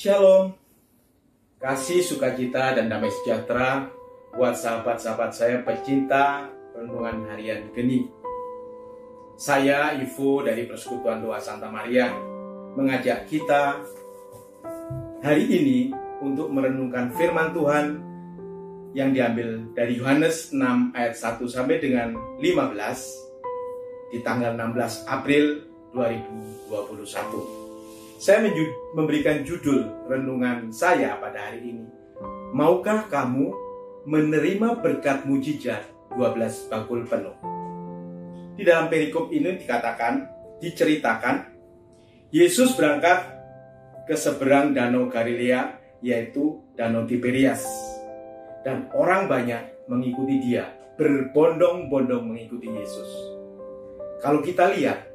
Shalom, kasih sukacita dan damai sejahtera buat sahabat-sahabat saya pecinta renungan harian geni. Saya Ivo dari Persekutuan Doa Santa Maria mengajak kita hari ini untuk merenungkan firman Tuhan yang diambil dari Yohanes 6 ayat 1 sampai dengan 15 di tanggal 16 April 2021. Saya memberikan judul renungan saya pada hari ini. Maukah kamu menerima berkat mujizat 12 bakul penuh? Di dalam perikop ini dikatakan, diceritakan, Yesus berangkat ke seberang danau Galilea, yaitu danau Tiberias. Dan orang banyak mengikuti dia, berbondong-bondong mengikuti Yesus. Kalau kita lihat,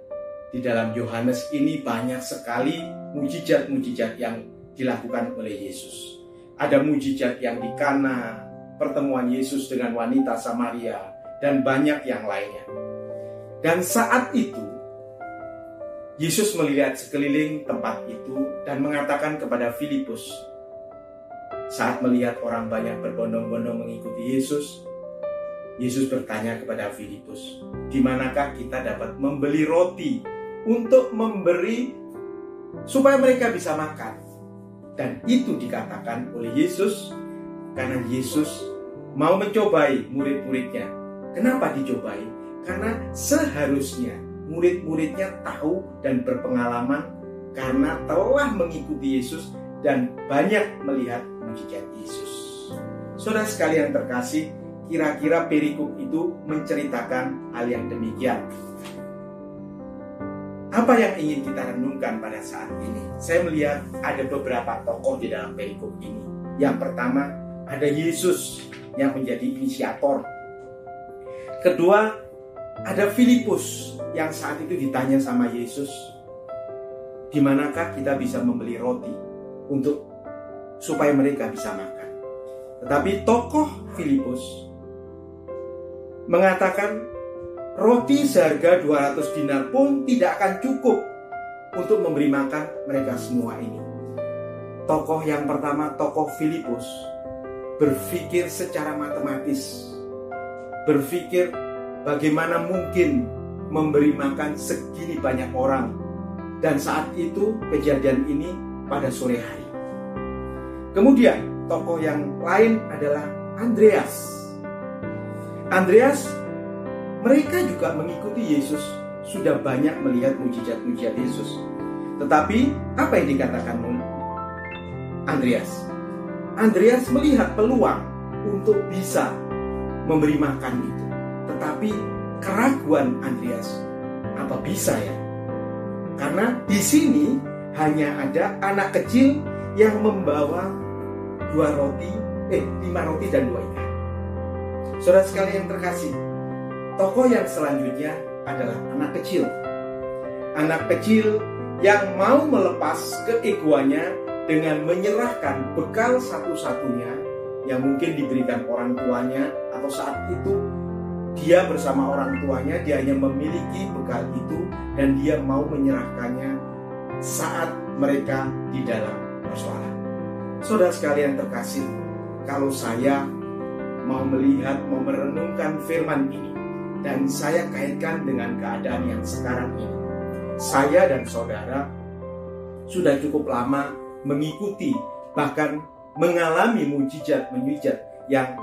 di dalam Yohanes ini banyak sekali mujizat-mujizat yang dilakukan oleh Yesus. Ada mujizat yang di Kana, pertemuan Yesus dengan wanita Samaria, dan banyak yang lainnya. Dan saat itu, Yesus melihat sekeliling tempat itu dan mengatakan kepada Filipus, saat melihat orang banyak berbondong-bondong mengikuti Yesus, Yesus bertanya kepada Filipus, "Di manakah kita dapat membeli roti untuk memberi supaya mereka bisa makan. Dan itu dikatakan oleh Yesus karena Yesus mau mencobai murid-muridnya. Kenapa dicobai? Karena seharusnya murid-muridnya tahu dan berpengalaman karena telah mengikuti Yesus dan banyak melihat mujizat Yesus. Saudara sekalian terkasih, kira-kira perikop itu menceritakan hal yang demikian. Apa yang ingin kita renungkan pada saat ini? Saya melihat ada beberapa tokoh di dalam perikop ini. Yang pertama, ada Yesus yang menjadi inisiator. Kedua, ada Filipus yang saat itu ditanya sama Yesus, di manakah kita bisa membeli roti untuk supaya mereka bisa makan. Tetapi tokoh Filipus mengatakan roti seharga 200 dinar pun tidak akan cukup untuk memberi makan mereka semua ini. Tokoh yang pertama, tokoh Filipus, berpikir secara matematis, berpikir bagaimana mungkin memberi makan segini banyak orang. Dan saat itu kejadian ini pada sore hari. Kemudian tokoh yang lain adalah Andreas. Andreas mereka juga mengikuti Yesus, sudah banyak melihat mujizat-mujizat Yesus. Tetapi apa yang dikatakan Andreas? Andreas melihat peluang untuk bisa memberi makan itu. Tetapi keraguan Andreas, apa bisa ya? Karena di sini hanya ada anak kecil yang membawa dua roti, eh lima roti dan dua ikan. Saudara sekalian terkasih, Tokoh yang selanjutnya adalah anak kecil. Anak kecil yang mau melepas keegoannya dengan menyerahkan bekal satu-satunya yang mungkin diberikan orang tuanya atau saat itu dia bersama orang tuanya dia hanya memiliki bekal itu dan dia mau menyerahkannya saat mereka di dalam persoalan. Saudara sekalian terkasih, kalau saya mau melihat, mau merenungkan firman ini, dan saya kaitkan dengan keadaan yang sekarang ini. Saya dan saudara sudah cukup lama mengikuti bahkan mengalami mujizat-mujizat yang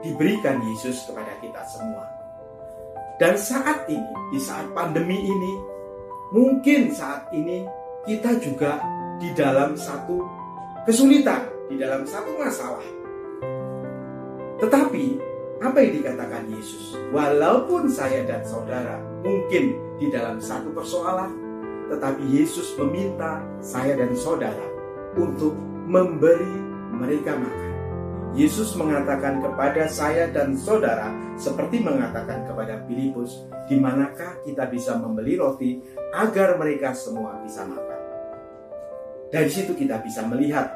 diberikan Yesus kepada kita semua. Dan saat ini, di saat pandemi ini, mungkin saat ini kita juga di dalam satu kesulitan, di dalam satu masalah. Tetapi apa yang dikatakan Yesus? Walaupun saya dan saudara mungkin di dalam satu persoalan, tetapi Yesus meminta saya dan saudara untuk memberi mereka makan. Yesus mengatakan kepada saya dan saudara seperti mengatakan kepada Filipus, di manakah kita bisa membeli roti agar mereka semua bisa makan. Dari situ kita bisa melihat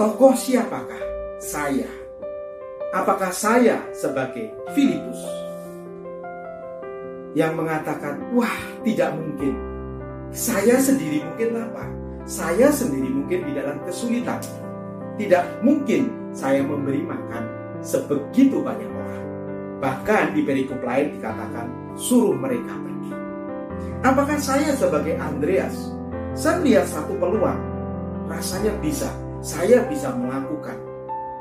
tokoh siapakah saya Apakah saya sebagai Filipus yang mengatakan, wah tidak mungkin. Saya sendiri mungkin lapar. saya sendiri mungkin di dalam kesulitan. Tidak mungkin saya memberi makan sebegitu banyak orang. Bahkan di perikop lain dikatakan suruh mereka pergi. Apakah saya sebagai Andreas, saya melihat satu peluang, rasanya bisa, saya bisa melakukan.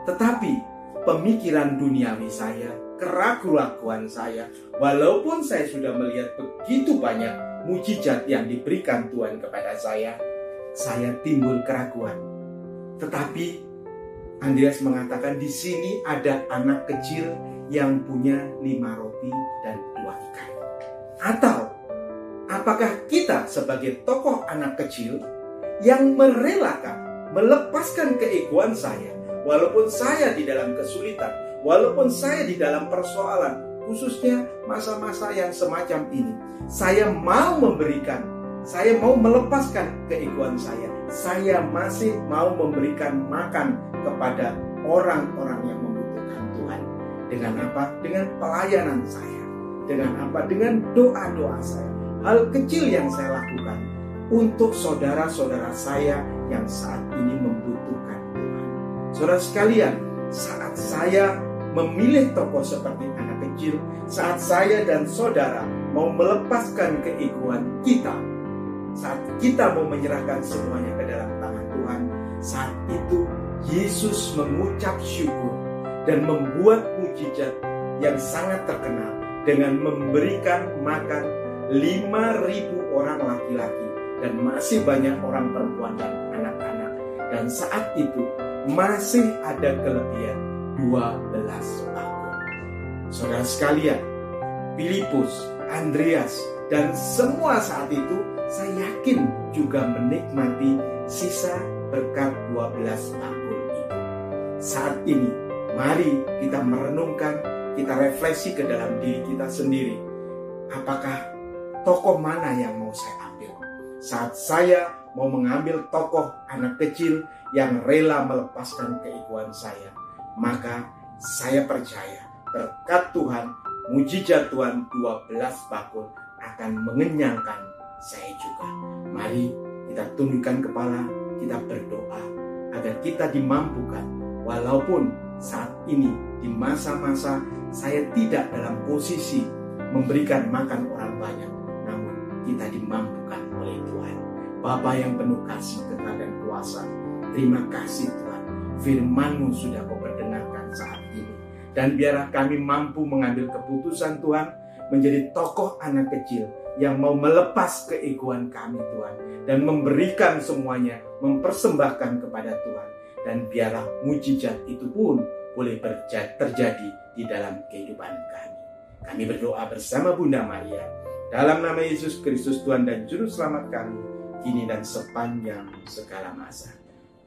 Tetapi pemikiran duniawi saya, keraguan-keraguan saya, walaupun saya sudah melihat begitu banyak mujizat yang diberikan Tuhan kepada saya, saya timbul keraguan. Tetapi Andreas mengatakan di sini ada anak kecil yang punya lima roti dan dua ikan. Atau apakah kita sebagai tokoh anak kecil yang merelakan, melepaskan keegoan saya, walaupun saya di dalam kesulitan, walaupun saya di dalam persoalan, khususnya masa-masa yang semacam ini, saya mau memberikan saya mau melepaskan keegoan saya. Saya masih mau memberikan makan kepada orang-orang yang membutuhkan Tuhan. Dengan apa? Dengan pelayanan saya. Dengan apa? Dengan doa-doa saya. Hal kecil yang saya lakukan untuk saudara-saudara saya yang saat ini membutuhkan. Saudara sekalian, saat saya memilih tokoh seperti anak kecil, saat saya dan saudara mau melepaskan keegoan kita, saat kita mau menyerahkan semuanya ke dalam tangan Tuhan, saat itu Yesus mengucap syukur dan membuat mujizat yang sangat terkenal dengan memberikan makan 5.000 orang laki-laki dan masih banyak orang perempuan dan anak-anak. Dan saat itu masih ada kelebihan 12 bakul. Saudara sekalian, Filipus, Andreas, dan semua saat itu saya yakin juga menikmati sisa berkat 12 bakul itu. Saat ini, mari kita merenungkan, kita refleksi ke dalam diri kita sendiri. Apakah tokoh mana yang mau saya ambil? Saat saya mau mengambil tokoh anak kecil yang rela melepaskan keikuan saya, maka saya percaya berkat Tuhan, mujizat Tuhan 12 bakul akan mengenyangkan saya juga. Mari kita tundukkan kepala, kita berdoa agar kita dimampukan walaupun saat ini di masa-masa saya tidak dalam posisi memberikan makan orang banyak, namun kita dimampukan oleh Tuhan. Bapa yang penuh kasih, kekal kuasa, terima kasih Tuhan. Firmanmu sudah kau perdengarkan saat ini. Dan biarlah kami mampu mengambil keputusan Tuhan menjadi tokoh anak kecil yang mau melepas keegoan kami Tuhan dan memberikan semuanya mempersembahkan kepada Tuhan dan biarlah mujizat itu pun boleh terjadi di dalam kehidupan kami. Kami berdoa bersama Bunda Maria dalam nama Yesus Kristus Tuhan dan Juru Selamat kami kini dan sepanjang segala masa.